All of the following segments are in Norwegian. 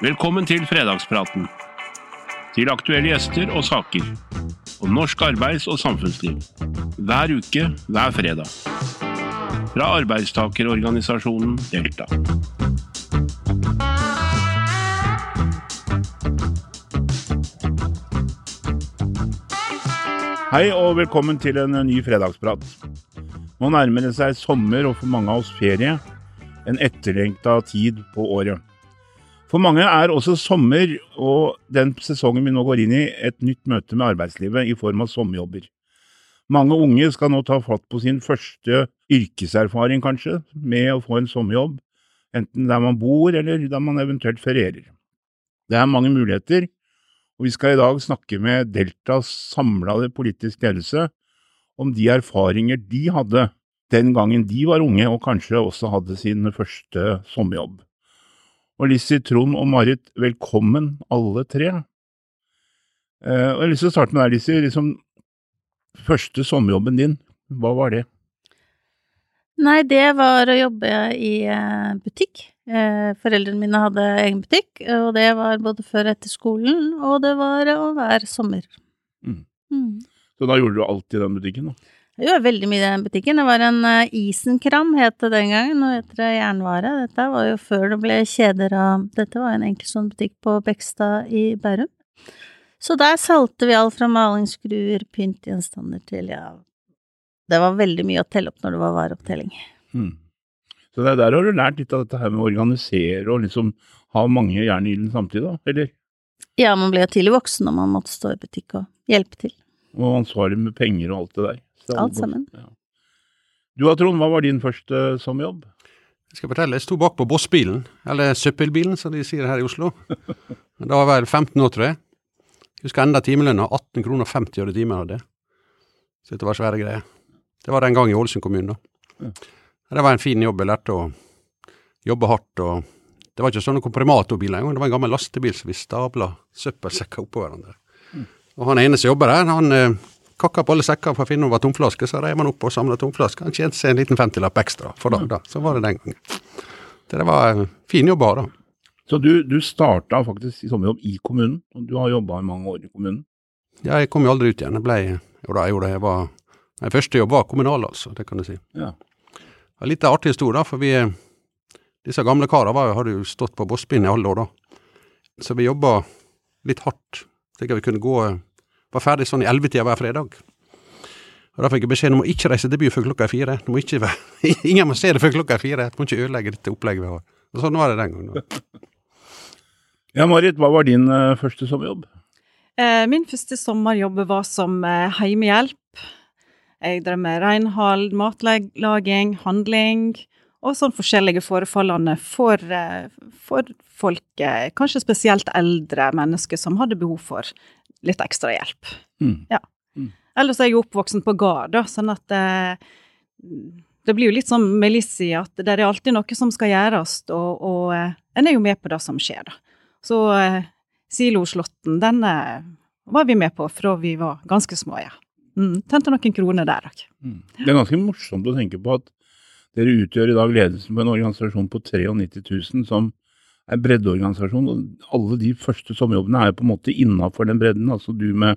Velkommen til fredagspraten. Til aktuelle gjester og saker. Om norsk arbeids- og samfunnsliv. Hver uke, hver fredag. Fra arbeidstakerorganisasjonen Delta. Hei og velkommen til en ny fredagsprat. Nå nærmer det seg sommer og for mange av oss ferie. En etterlengta tid på året. For mange er også sommer og den sesongen vi nå går inn i, et nytt møte med arbeidslivet i form av sommerjobber. Mange unge skal nå ta fatt på sin første yrkeserfaring, kanskje, med å få en sommerjobb, enten der man bor eller der man eventuelt ferierer. Det er mange muligheter, og vi skal i dag snakke med Deltas samlede politiske ledelse om de erfaringer de hadde den gangen de var unge og kanskje også hadde sin første sommerjobb. Og Lissi, Trond og Marit, velkommen alle tre. Uh, og jeg har lyst til å starte med deg, Lissi. Liksom, første sommerjobben din, hva var det? Nei, det var å jobbe i eh, butikk. Eh, foreldrene mine hadde egen butikk, og det var både før og etter skolen, og det var å hver sommer. Mm. Mm. Så da gjorde du alt i den butikken, da? Jeg gjorde veldig mye i den butikken. Det var en uh, Isenkram, het det den gangen. Nå heter det Jernvare. Dette var jo før det ble kjeder av Dette var en sånn butikk på Bekstad i Bærum. Så der solgte vi alt fra malingsskruer, pyntgjenstander til ja Det var veldig mye å telle opp når det var vareopptelling. Mm. Så det, der har du lært litt av dette her med å organisere og liksom ha mange jern i ilden samtidig, da, eller? Ja, man ble jo tidlig voksen når man måtte stå i butikk og hjelpe til. Og ansvarlig med penger og alt det der. Alt sammen. Ja. Du da, Trond, hva var din første sommerjobb? Jeg skal fortelle, jeg sto bak på bossbilen, eller søppelbilen som de sier her i Oslo. Da var jeg vel 15 år, tror jeg. Husker enda timelønna, 18 kroner 50 øre timen hadde. Så dette var svære greier. Det var den gang i Ålesund kommune, da. Ja. Det var en fin jobb, jeg lærte å jobbe hardt og Det var ikke sånne komprimatorbiler engang, det var en gammel lastebil som vi stabla søppelsekker oppå hverandre. Og han ene som jobber her, han eh, kakka på alle sekker for å finne om det var tomflasker, så reiv han opp og samla tomflasker. Han tjente seg en liten femtilapp ekstra for dag, da. Så var det den gangen. Det var fin jobb å ha, da. Så du, du starta faktisk i sommerjobb i kommunen, og du har jobba i mange år i kommunen? Ja, jeg kom jo aldri ut igjen. Jeg ble Jo da, jeg gjorde det. Jeg var Min første jobb var kommunal, altså. Det kan du si. Ja. Det var litt artig historie, da, for vi Disse gamle karene hadde jo stått på bosspinn i alle år, da. Så vi jobba litt hardt, slik at vi kunne gå Var ferdig sånn i ellevetida hver fredag. Og Da fikk jeg beskjed om å ikke reise til byen før klokka er fire. Du må ikke være, ingen må se det før klokka er fire. Du må ikke ødelegge dette opplegget vi har. Og Sånn var det den gangen. ja, Marit, hva var din uh, første sommerjobb? Eh, Min første sommerjobb var som eh, heimehjelp. Jeg drev med renhold, matlaging, handling og sånn forskjellige forefallene for, eh, for folk, eh, kanskje spesielt eldre mennesker som hadde behov for litt ekstra hjelp. Mm. Ellers er jeg jo oppvoksen på gard, sånn at eh, det blir jo litt som med Lissi, at det er alltid noe som skal gjøres, og, og eh, en er jo med på det som skjer, da. Så eh, Siloslåtten, den eh, var vi med på fra vi var ganske små, ja. Mm, tente noen kroner der òg. Mm. Det er ganske morsomt å tenke på at dere utgjør i dag ledelsen på en organisasjon på 93 000 som er breddeorganisasjon. og Alle de første sommerjobbene er jo på en måte innafor den bredden. Altså du med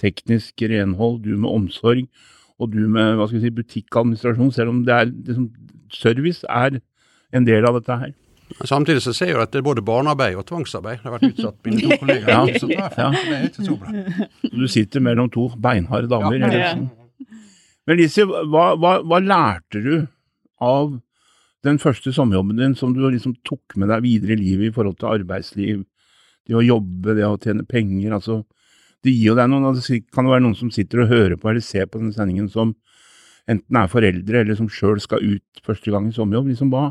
teknisk renhold, du med omsorg og du med hva skal vi si, butikkadministrasjon. Selv om det er liksom, service er en del av dette her. Samtidig så ser jeg at det er både barnearbeid og tvangsarbeid. Det har vært utsatt mine to kollegaer. Ja. Så det er, Ja. det er ikke så bra. Du sitter mellom to beinharde damer. Ja. Ja. Men Lise, hva, hva, hva lærte du av den første sommerjobben din som du liksom tok med deg videre i livet i forhold til arbeidsliv, det å jobbe, det å tjene penger, altså det gir jo deg noen, altså, kan det være noen som sitter og hører på eller ser på denne sendingen som enten er foreldre eller som sjøl skal ut første gang i sommerjobb, liksom hva,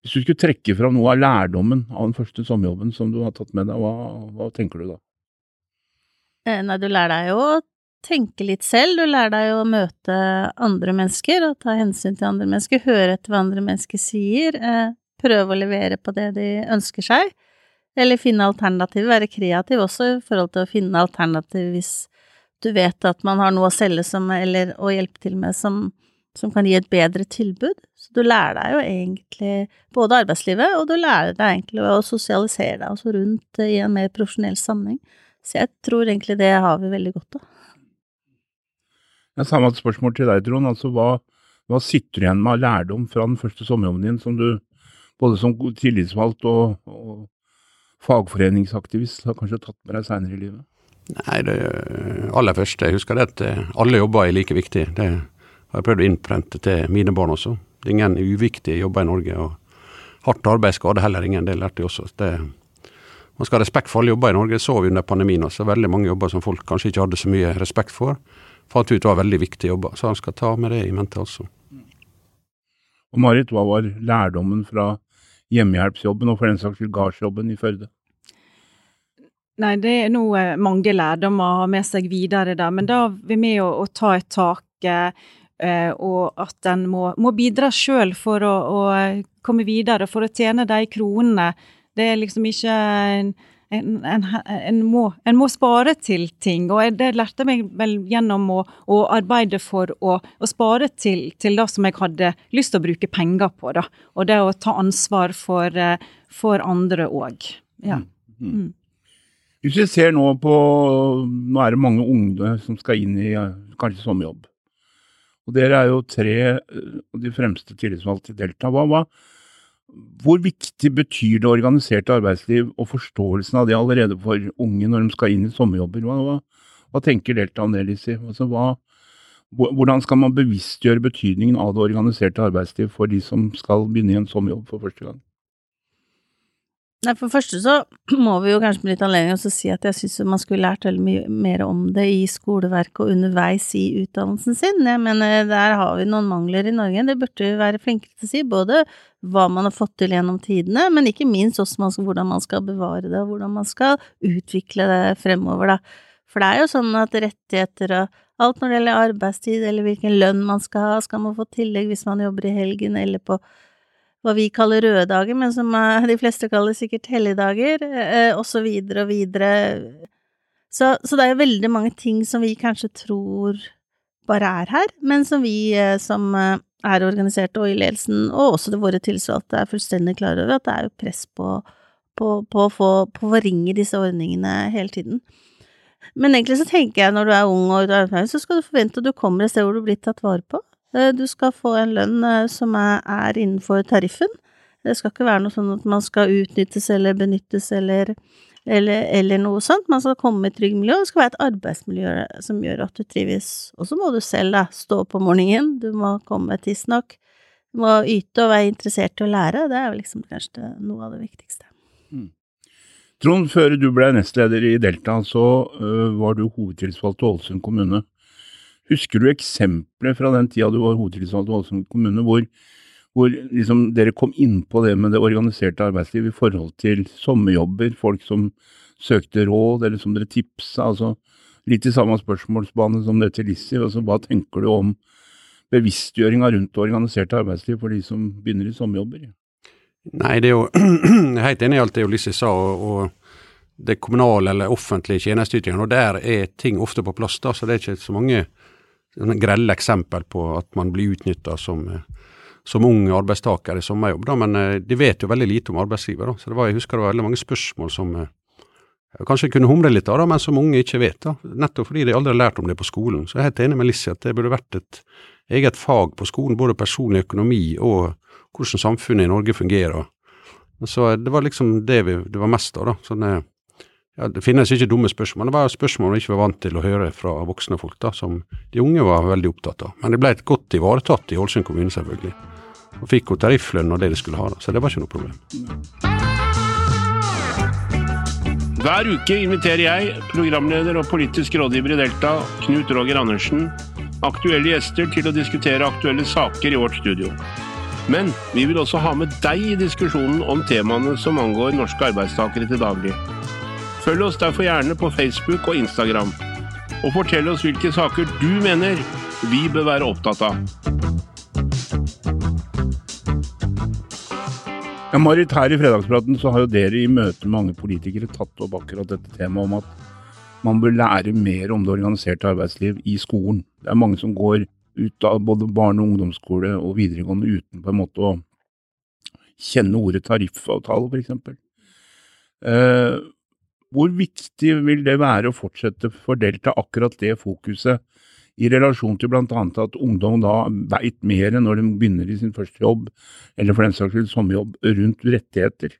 hvis du skulle trekke fram noe av lærdommen av den første sommerjobben som du har tatt med deg, hva, hva tenker du da? Eh, Nei, du lærer deg jo å tenke litt selv, du lærer deg å møte andre mennesker og ta hensyn til andre mennesker, høre etter hva andre mennesker sier, eh, prøve å levere på det de ønsker seg, eller finne alternativ, være kreativ også i forhold til å finne alternativ hvis du vet at man har noe å selge som, eller å hjelpe til med som som kan gi et bedre tilbud. Så du lærer deg jo egentlig både arbeidslivet, og du lærer deg egentlig å sosialisere deg også rundt i en mer profesjonell sammenheng. Så jeg tror egentlig det har vi veldig godt av. Jeg Samme spørsmål til deg, Trond. Altså, hva, hva sitter du igjen med av lærdom fra den første sommerjobben din, som du både som tillitsvalgt og, og fagforeningsaktivist har kanskje tatt med deg seinere i livet? Nei, det aller første, jeg husker det at eh, alle jobber er like viktige. Det har jeg prøvd å innprente til mine barn også. Det er ingen uviktige jobber i Norge. og Hardt arbeid skader heller ingen, det lærte jeg også. Det, man skal ha respekt for alle jobber i Norge. Det så vi under pandemien også. Veldig mange jobber som folk kanskje ikke hadde så mye respekt for. Fant ut var veldig viktige jobber. Så han skal ta med det i mente også. Og Marit, hva var lærdommen fra hjemmehjelpsjobben og for den saks skyld gardsjobben i Førde? Nei, det er nå eh, mange lærdommer å ha med seg videre der, men da er vi med å, å ta et tak. Eh, og at en må, må bidra sjøl for å, å, komme videre, for å tjene de kronene. Det er liksom ikke en, en, en, må, en må spare til ting, og det lærte meg vel gjennom å, å arbeide for å, å spare til, til, det som jeg hadde lyst til å bruke penger på, da. Og det å ta ansvar for, eh, for andre òg. Ja. Mm. mm. Hvis vi ser nå på Nå er det mange unge som skal inn i kanskje sommerjobb. Og dere er jo tre av de fremste tillitsvalgte i Delta. Hva, hva, hvor viktig betyr det organiserte arbeidsliv og forståelsen av det allerede for unge når de skal inn i sommerjobber? Hva, hva, hva tenker Delta om det, Lissi? Altså, hvordan skal man bevisstgjøre betydningen av det organiserte arbeidsliv for de som skal begynne i en sommerjobb for første gang? Nei, For det første så må vi jo kanskje benytte anledningen til å si at jeg syns man skulle lært veldig mye mer om det i skoleverket og underveis i utdannelsen sin. Jeg mener, der har vi noen mangler i Norge. Det burde vi være flinkere til å si. Både hva man har fått til gjennom tidene, men ikke minst også man skal, hvordan man skal bevare det, og hvordan man skal utvikle det fremover, da. For det er jo sånn at rettigheter og alt når det gjelder arbeidstid, eller hvilken lønn man skal ha, skal man få tillegg hvis man jobber i helgen eller på hva vi kaller røde dager, men som de fleste kaller sikkert helligdager, eh, og så videre og videre. Så, så, det er jo veldig mange ting som vi kanskje tror bare er her, men som vi eh, som eh, er organiserte og i ledelsen, og også våre tillitsvalgte, er fullstendig klar over at det er jo press på, på, på, på å forringe disse ordningene hele tiden. Men egentlig så tenker jeg når du er ung og ute så skal du forvente at du kommer et sted hvor du blir tatt vare på. Eh, du skal få en lønn eh, som er innenfor tariffen. Det skal ikke være noe sånn at man skal utnyttes eller benyttes eller, eller, eller noe sånt. Man skal komme i et trygg miljø, og det skal være et arbeidsmiljø som gjør at du trives. Og så må du selv da stå på morgenen, du må komme tidsnok. Du må yte og være interessert i å lære. Det er jo liksom kanskje noe av det viktigste. Mm. Trond, før du ble nestleder i Delta, så uh, var du hovedtillitsvalgt i Ålesund kommune. Husker du eksempler fra den tida du var hovedtillitsvalgt i Ålesund kommune, hvor, hvor liksom dere kom inn på det med det organiserte arbeidslivet i forhold til sommerjobber, folk som søkte råd, eller som dere tipsa? altså Litt i samme spørsmålsbane som det til Lissi. Altså, hva tenker du om bevisstgjøringa rundt det organiserte arbeidslivet for de som begynner i sommerjobber? Nei, det er jo helt enig i alt det Lissi sa. og, og det kommunale eller offentlige tjenesteytingene, og der er ting ofte på plass. da, så Det er ikke så mange grelle eksempel på at man blir utnytta som, som ung arbeidstaker i sommerjobb. Da. Men eh, de vet jo veldig lite om arbeidslivet. Da. Så det var, jeg husker det var veldig mange spørsmål som eh, jeg kanskje kunne humre litt av, da, men som unge ikke vet. da. Nettopp fordi de aldri har lært om det på skolen. Så jeg er helt enig med Lissi at det burde vært et eget fag på skolen, både personlig økonomi og hvordan samfunnet i Norge fungerer. Så det var liksom det vi, det var mest av. da. Sånne ja, Det finnes ikke dumme spørsmål, det var spørsmål vi ikke var vant til å høre fra voksne folk, da, som de unge var veldig opptatt av. Men det ble et godt ivaretatt i Ålesund kommune, selvfølgelig. Og fikk jo tarifflønn og det de skulle ha, da, så det var ikke noe problem. Hver uke inviterer jeg, programleder og politisk rådgiver i Delta, Knut Roger Andersen, aktuelle gjester til å diskutere aktuelle saker i vårt studio. Men vi vil også ha med deg i diskusjonen om temaene som angår norske arbeidstakere til daglig. Følg oss derfor gjerne på Facebook og Instagram. Og fortell oss hvilke saker du mener vi bør være opptatt av. Ja, Marit, her i Fredagspraten så har jo dere i møte med mange politikere tatt opp akkurat dette temaet om at man bør lære mer om det organiserte arbeidsliv i skolen. Det er mange som går ut av både barne- og ungdomsskole og videregående uten på en måte å kjenne ordet tariffavtale, for eksempel. Hvor viktig vil det være å fortsette for Delta akkurat det fokuset, i relasjon til bl.a. at ungdom da veit mer når de begynner i sin første jobb, eller for den saks skyld sommerjobb, rundt rettigheter?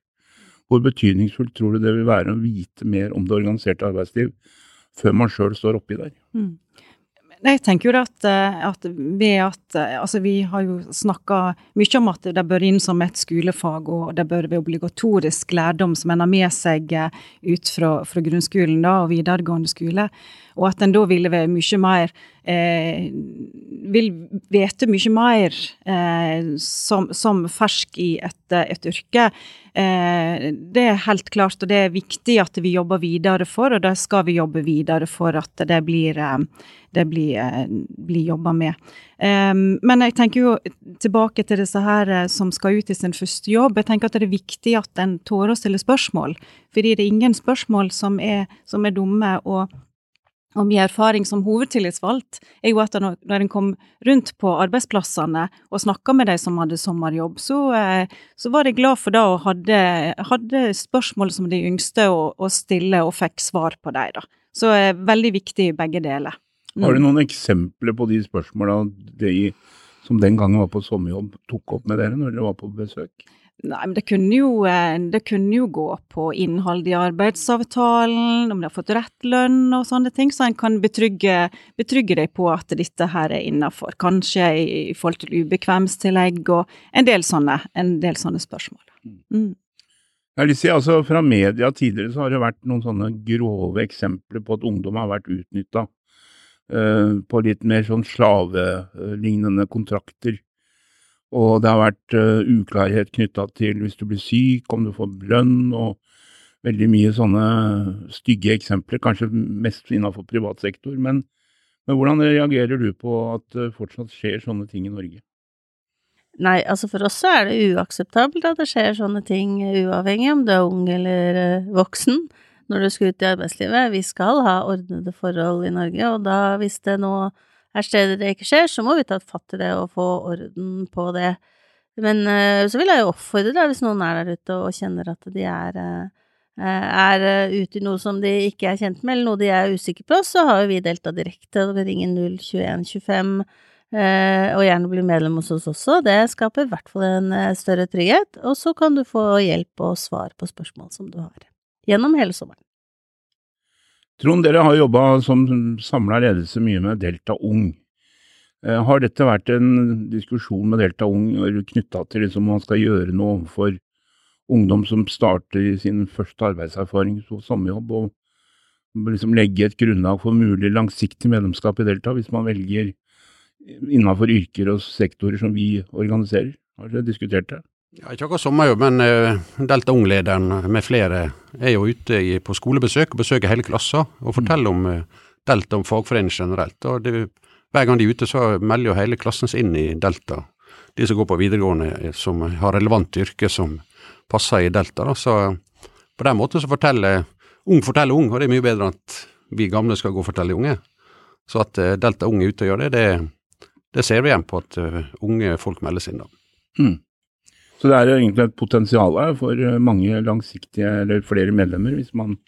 Hvor betydningsfullt tror du det vil være å vite mer om det organiserte arbeidsliv før man sjøl står oppi der? Mm. Jeg tenker jo at, eh, at ved at eh, Altså, vi har jo snakka mye om at det bør inn som et skolefag, og det bør være obligatorisk lærdom som en har med seg eh, ut fra, fra grunnskolen da, og videregående skole. Og at en da ville være mye mer eh, Vil vite mye mer eh, som, som, fersk i et, et yrke. Eh, det er helt klart, og det er viktig at vi jobber videre for, og det skal vi jobbe videre for at det blir det blir, eh, blir jobba med. Um, men jeg tenker jo tilbake til disse her eh, som skal ut i sin første jobb. Jeg tenker at det er viktig at en tårer å stille spørsmål. Fordi det er ingen spørsmål som er, som er dumme. og og min erfaring som hovedtillitsvalgt er jo at når en kom rundt på arbeidsplassene og snakka med de som hadde sommerjobb, så, eh, så var de glad for det og hadde, hadde spørsmål som de yngste å, å stille, og fikk svar på dem. Så er veldig viktig begge deler. Har du mm. noen eksempler på de spørsmåla de som den gangen var på sommerjobb, tok opp med dere når dere var på besøk? Nei, men det kunne, jo, eh, det kunne jo gå på innhold i arbeidsavtalen, om de har fått rett lønn og sånne ting, så en kan betrygge, betrygge deg på at dette her er innafor. Kanskje i, i, forhold til ubekvemstillegg og en del sånne, en del sånne spørsmål. Mm. mm. Si, altså Fra media tidligere så har det vært noen sånne grove eksempler på at ungdom har vært utnytta uh, på litt mer sånn slavelignende kontrakter. Og det har vært uh, uklarhet knytta til hvis du blir syk, om du får brønn, og veldig mye sånne stygge eksempler, kanskje mest innenfor privat sektor. Men, men hvordan reagerer du på at det fortsatt skjer sånne ting i Norge? Nei, altså for oss så er det uakseptabelt at det skjer sånne ting, uavhengig om du er ung eller uh, voksen når du skal ut i arbeidslivet. Vi skal ha ordnede forhold i Norge, og da, hvis det nå er steder det ikke skjer, så må vi ta fatt i det og få orden på det. Men uh, så vil jeg jo oppfordre deg, hvis noen er der ute og kjenner at de er, uh, er ute i noe som de ikke er kjent med, eller noe de er usikre på, så har jo vi delta direkte og ringer 02125. Uh, og gjerne bli medlem hos oss også. Det skaper i hvert fall en større trygghet, og så kan du få hjelp og svar på spørsmål som du har gjennom hele sommeren. Trond, dere har jobba som samla ledelse mye med Delta Ung. Eh, har dette vært en diskusjon med Delta Ung knytta til liksom man skal gjøre noe overfor ungdom som starter sin første arbeidserfaring på sommerjobb, og liksom legge et grunnlag for mulig langsiktig medlemskap i Delta, hvis man velger innenfor yrker og sektorer som vi organiserer? Har dere diskutert det? Ja, ikke akkurat sommerjobb, men uh, Delta Ung-lederen med flere er jo ute i, på skolebesøk og besøker hele klasser og forteller om uh, Delta, om fagforening generelt. og det, Hver gang de er ute, så melder jo hele klassen seg inn i Delta. De som går på videregående eh, som har relevant yrke som passer i Delta. Da. Så på den måten så forteller ung forteller ung, og det er mye bedre enn at vi gamle skal gå og fortelle unge. Så at uh, Delta Ung er ute og gjør det, det, det ser vi igjen på at unge folk melder seg inn da. Mm. Så det er egentlig et potensial her for eh, mange langsiktige, eller flere medlemmer, hvis man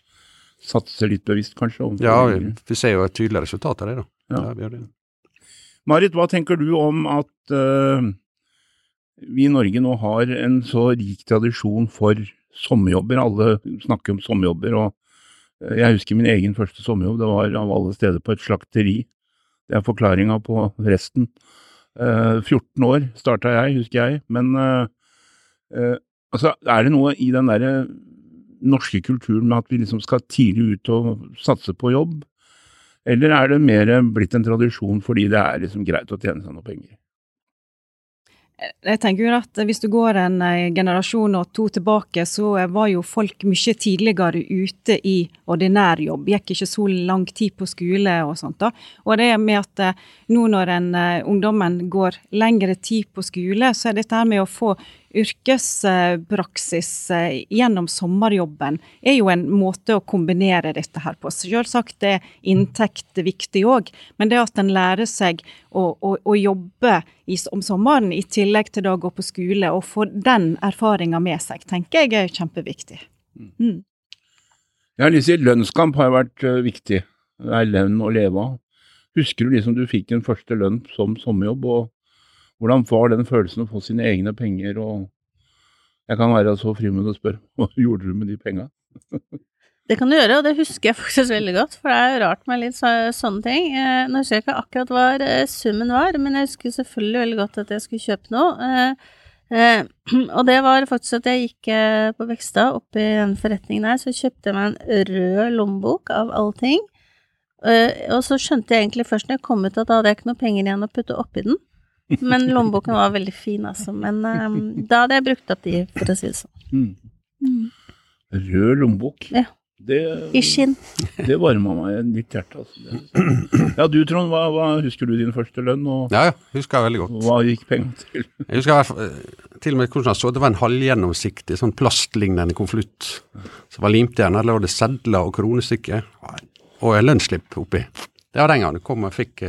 satser litt bevisst, kanskje. Ja, vi ser jo et tydelig resultat av det, da. Ja. Ja, det. Marit, hva tenker du om at uh, vi i Norge nå har en så rik tradisjon for sommerjobber? Alle snakker om sommerjobber, og uh, jeg husker min egen første sommerjobb. Det var av alle steder på et slakteri. Det er forklaringa på resten. Uh, 14 år starta jeg, husker jeg. Men Eh, altså, er det noe i den derre norske kulturen med at vi liksom skal tidlig ut og satse på jobb? Eller er det mer blitt en tradisjon fordi det er liksom greit å tjene seg noe penger? Jeg tenker jo at Hvis du går en eh, generasjon og to tilbake, så var jo folk mye tidligere ute i ordinær jobb. Gikk ikke så lang tid på skole og sånt. da. Og det med at eh, nå når en, ungdommen går lengre tid på skole, så er dette her med å få yrkespraksis eh, gjennom sommerjobben er jo en måte å kombinere dette her på. Selvsagt er inntekt viktig òg, men det at en lærer seg å, å, å jobbe i, om sommeren i tillegg til å gå på skole, og få den erfaringa med seg, tenker jeg er kjempeviktig. Mm. Ja, Lise, lønnskamp har vært uh, viktig. Det er lønn å leve av. Husker du liksom du fikk din første lønn som sommerjobb, og hvordan var den følelsen å få sine egne penger? og Jeg kan være så frimodig å spørre, hva gjorde du med de penga? Det kan du gjøre, og det husker jeg faktisk veldig godt, for det er jo rart med litt så, sånne ting. Eh, nå husker jeg ikke akkurat hva eh, summen var, men jeg husker selvfølgelig veldig godt at jeg skulle kjøpe noe. Eh, Eh, og det var faktisk at jeg gikk eh, på Vekstad, i en forretning der, så kjøpte jeg meg en rød lommebok av alle ting. Eh, og så skjønte jeg egentlig først når jeg kom ut at da hadde jeg ikke noe penger igjen å putte oppi den. Men lommeboken var veldig fin, altså. Men um, da hadde jeg brukt opp de, for å si det sånn. Mm. Mm. Rød lommebok. Ja. Det, I skinn. det varma meg litt hjerte. Altså. Ja, du Trond, hva, hva husker du din første lønn, og Ja, ja, husker jeg veldig godt. hva gikk penga til? Jeg husker i hvert fall, eh, til og med hvordan jeg så, det var en halvgjennomsiktig, sånn plastlignende konvolutt som var limt igjen. Der lå det sedler og kronestykker og en lønnsslipp oppi. Det var den gangen du kom og fikk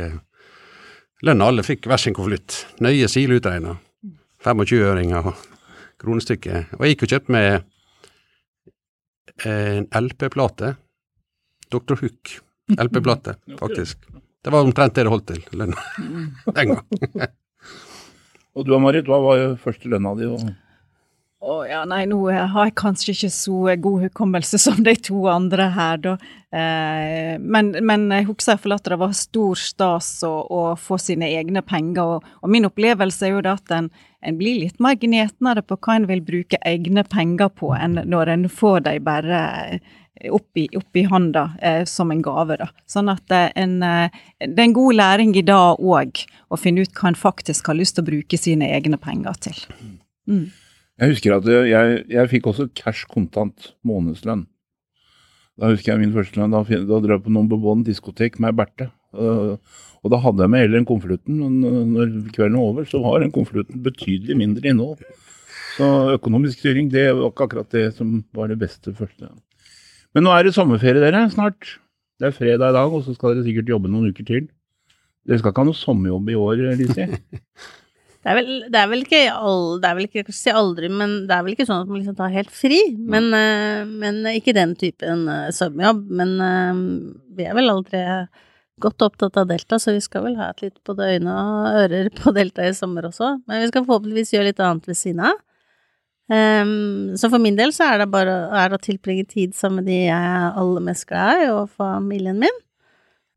eh, lønn. Alle fikk hver sin konvolutt. Nøye sileutregna. 25-øringer og kronestykket. Og jeg gikk og kjøpte meg en LP-plate. Dr. Hook. LP-plate, faktisk. Det var omtrent det det holdt til, lønna den gang. Og du Marit, hva var første lønna di? Og... Å ja, nei, nå har jeg kanskje ikke så god hukommelse som de to andre her, da. Eh, men, men jeg husker iallfall at det var stor stas å, å få sine egne penger. Og, og min opplevelse er jo det at en, en blir litt mer gnetnere på hva en vil bruke egne penger på, enn når en får dem bare opp i handa eh, som en gave. da. Sånn at eh, en, eh, det er en god læring i dag òg, å finne ut hva en faktisk har lyst til å bruke sine egne penger til. Mm. Jeg husker at jeg, jeg fikk også cash kontant månedslønn. Da husker jeg min første lønn. Da, da drev jeg på Number One diskotek med Berthe. Uh, og da hadde jeg med hele den konvolutten, men uh, når kvelden var over, så var den konvolutten betydelig mindre innhold. Så økonomisk styring, det var ikke akkurat det som var det beste første. Men nå er det sommerferie, dere, snart. Det er fredag i dag, og så skal dere sikkert jobbe noen uker til. Dere skal ikke ha noe sommerjobb i år, Lise? Det er, vel, det er vel ikke all, Det er vel ikke si aldri, men det er vel ikke sånn at man liksom tar helt fri. Men, eh, men ikke den typen uh, sommerjobb. Men eh, vi er vel aldri godt opptatt av Delta, så vi skal vel ha et litt både øyne og ører på Delta i sommer også. Men vi skal forhåpentligvis gjøre litt annet ved siden av. Um, så for min del så er det bare er det å tilbringe tid sammen med de jeg er aller mest glad i, og familien min.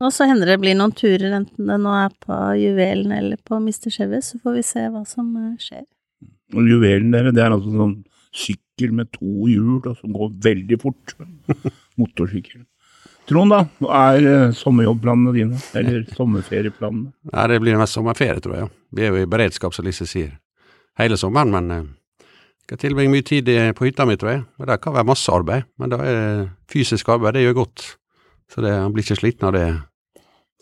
Og så hender det blir noen turer, enten det nå er på Juvelen eller på Mr. Chevy, så får vi se hva som eh, skjer. Og juvelen dere, det er altså sånn sykkel med to hjul og som går veldig fort. Motorsykkel. Trond, da? Hva er eh, sommerjobbplanene dine? Eller sommerferieplanene? Nei, det blir mest sommerferie, tror jeg. Vi er jo i beredskap, som Lise sier, hele sommeren, men jeg skal tilbringe mye tid på hytta mi, tror jeg. Og det kan være masse arbeid, men det er fysisk arbeid, det gjør godt. Så det, han blir ikke sliten av det.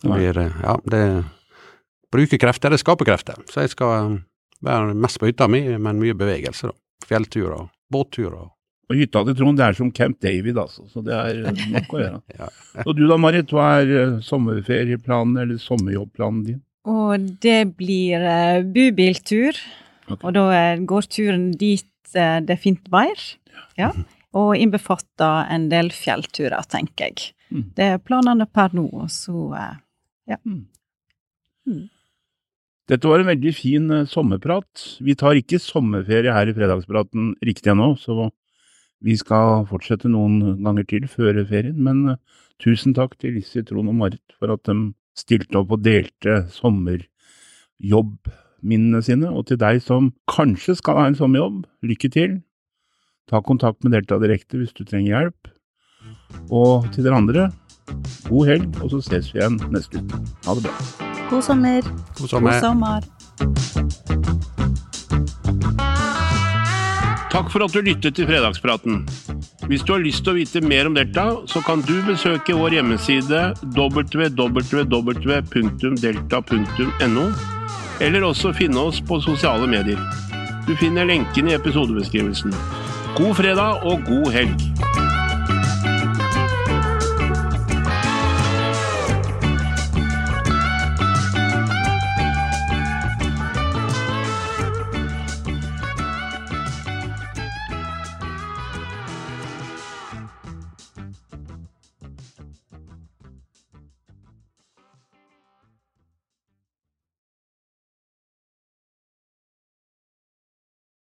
Det blir, eh, ja, det bruker krefter, det skaper krefter. Så jeg skal eh, være mest på hytta mi, men mye bevegelse, da. Fjellturer, båtturer. Og hytta til Trond, det er som Camp David, altså. Så det er eh, nok å gjøre. Ja. Og du da, Marit? Hva er eh, sommerferieplanen eller sommerjobbplanen din? Og det blir uh, bubiltur, Okay. og da eh, går turen dit uh, det er fint vær. Ja. Og innbefatter en del fjellturer, tenker jeg. Mm. Det er planene per nå, og så eh, Dette var en veldig fin eh, sommerprat. Vi tar ikke sommerferie her i Fredagspraten riktig ennå, så vi skal fortsette noen ganger til før ferien. Men eh, tusen takk til Lissi, Trond og Marit for at de stilte opp og delte sommerjobbminnene sine. Og til deg som kanskje skal ha en sommerjobb, lykke til. Ta kontakt med Delta Direkte hvis du trenger hjelp. Og til dere andre, god helg, og så ses vi igjen neste uke. Ha det bra. God sommer! God sommer. god sommer. Takk for at du lyttet til Fredagspraten. Hvis du har lyst til å vite mer om Delta, så kan du besøke vår hjemmeside www.delta.no, eller også finne oss på sosiale medier. Du finner lenken i episodebeskrivelsen. God fredag og god helg!